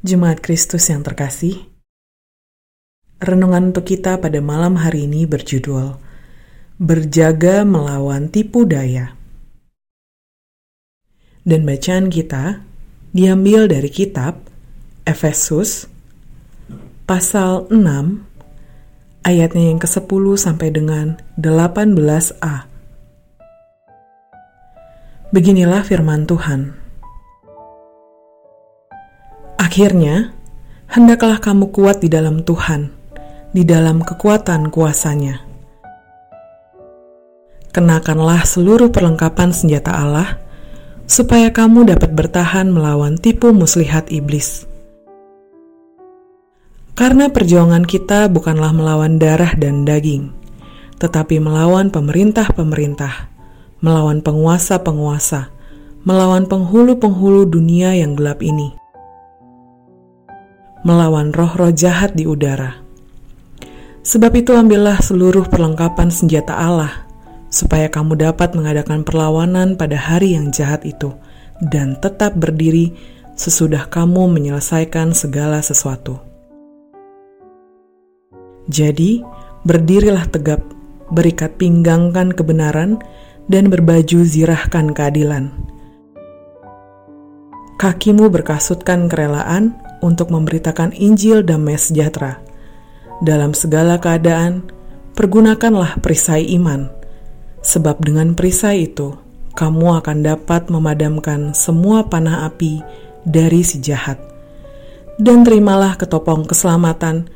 Jemaat Kristus yang terkasih, renungan untuk kita pada malam hari ini berjudul Berjaga Melawan Tipu Daya. Dan bacaan kita diambil dari kitab Efesus pasal 6 ayatnya yang ke-10 sampai dengan 18a. Beginilah firman Tuhan. Akhirnya, hendaklah kamu kuat di dalam Tuhan, di dalam kekuatan kuasanya. Kenakanlah seluruh perlengkapan senjata Allah, supaya kamu dapat bertahan melawan tipu muslihat iblis. Karena perjuangan kita bukanlah melawan darah dan daging, tetapi melawan pemerintah-pemerintah, melawan penguasa-penguasa, melawan penghulu-penghulu dunia yang gelap ini melawan roh-roh jahat di udara. Sebab itu ambillah seluruh perlengkapan senjata Allah, supaya kamu dapat mengadakan perlawanan pada hari yang jahat itu, dan tetap berdiri sesudah kamu menyelesaikan segala sesuatu. Jadi, berdirilah tegap, berikat pinggangkan kebenaran, dan berbaju zirahkan keadilan. Kakimu berkasutkan kerelaan, untuk memberitakan Injil damai sejahtera. Dalam segala keadaan, pergunakanlah perisai iman, sebab dengan perisai itu kamu akan dapat memadamkan semua panah api dari si jahat. Dan terimalah ketopong keselamatan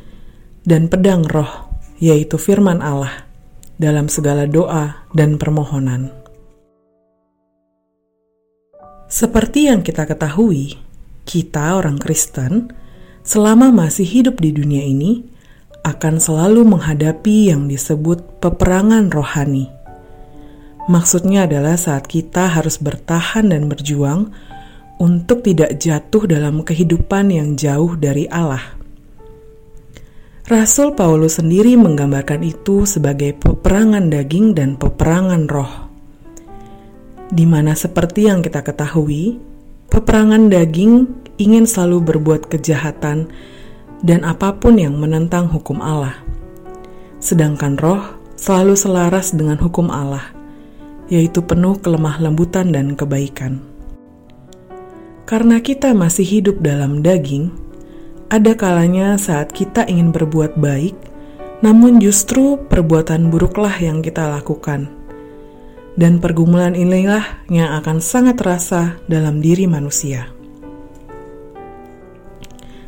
dan pedang roh, yaitu firman Allah, dalam segala doa dan permohonan. Seperti yang kita ketahui, kita, orang Kristen, selama masih hidup di dunia ini, akan selalu menghadapi yang disebut peperangan rohani. Maksudnya adalah saat kita harus bertahan dan berjuang untuk tidak jatuh dalam kehidupan yang jauh dari Allah. Rasul Paulus sendiri menggambarkan itu sebagai peperangan daging dan peperangan roh, di mana seperti yang kita ketahui, Peperangan daging ingin selalu berbuat kejahatan dan apa pun yang menentang hukum Allah. Sedangkan roh selalu selaras dengan hukum Allah, yaitu penuh kelemah lembutan dan kebaikan. Karena kita masih hidup dalam daging, ada kalanya saat kita ingin berbuat baik, namun justru perbuatan buruklah yang kita lakukan dan pergumulan inilah yang akan sangat terasa dalam diri manusia.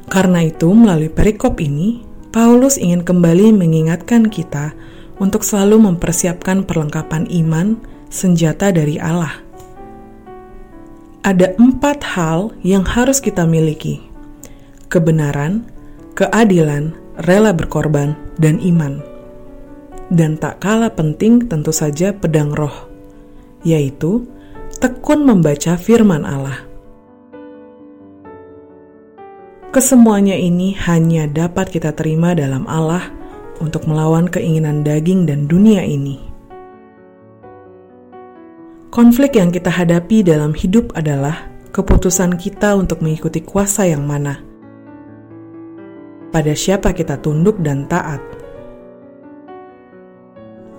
Karena itu, melalui perikop ini, Paulus ingin kembali mengingatkan kita untuk selalu mempersiapkan perlengkapan iman, senjata dari Allah. Ada empat hal yang harus kita miliki: kebenaran, keadilan, rela berkorban, dan iman. Dan tak kalah penting, tentu saja, pedang roh yaitu tekun membaca firman Allah. Kesemuanya ini hanya dapat kita terima dalam Allah untuk melawan keinginan daging dan dunia ini. Konflik yang kita hadapi dalam hidup adalah keputusan kita untuk mengikuti kuasa yang mana. Pada siapa kita tunduk dan taat.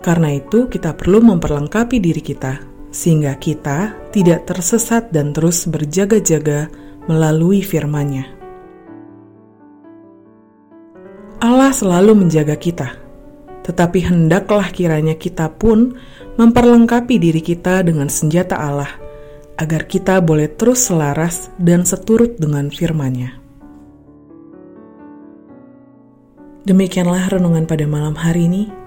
Karena itu, kita perlu memperlengkapi diri kita sehingga kita tidak tersesat dan terus berjaga-jaga melalui firman-Nya. Allah selalu menjaga kita, tetapi hendaklah kiranya kita pun memperlengkapi diri kita dengan senjata Allah, agar kita boleh terus selaras dan seturut dengan firman-Nya. Demikianlah renungan pada malam hari ini.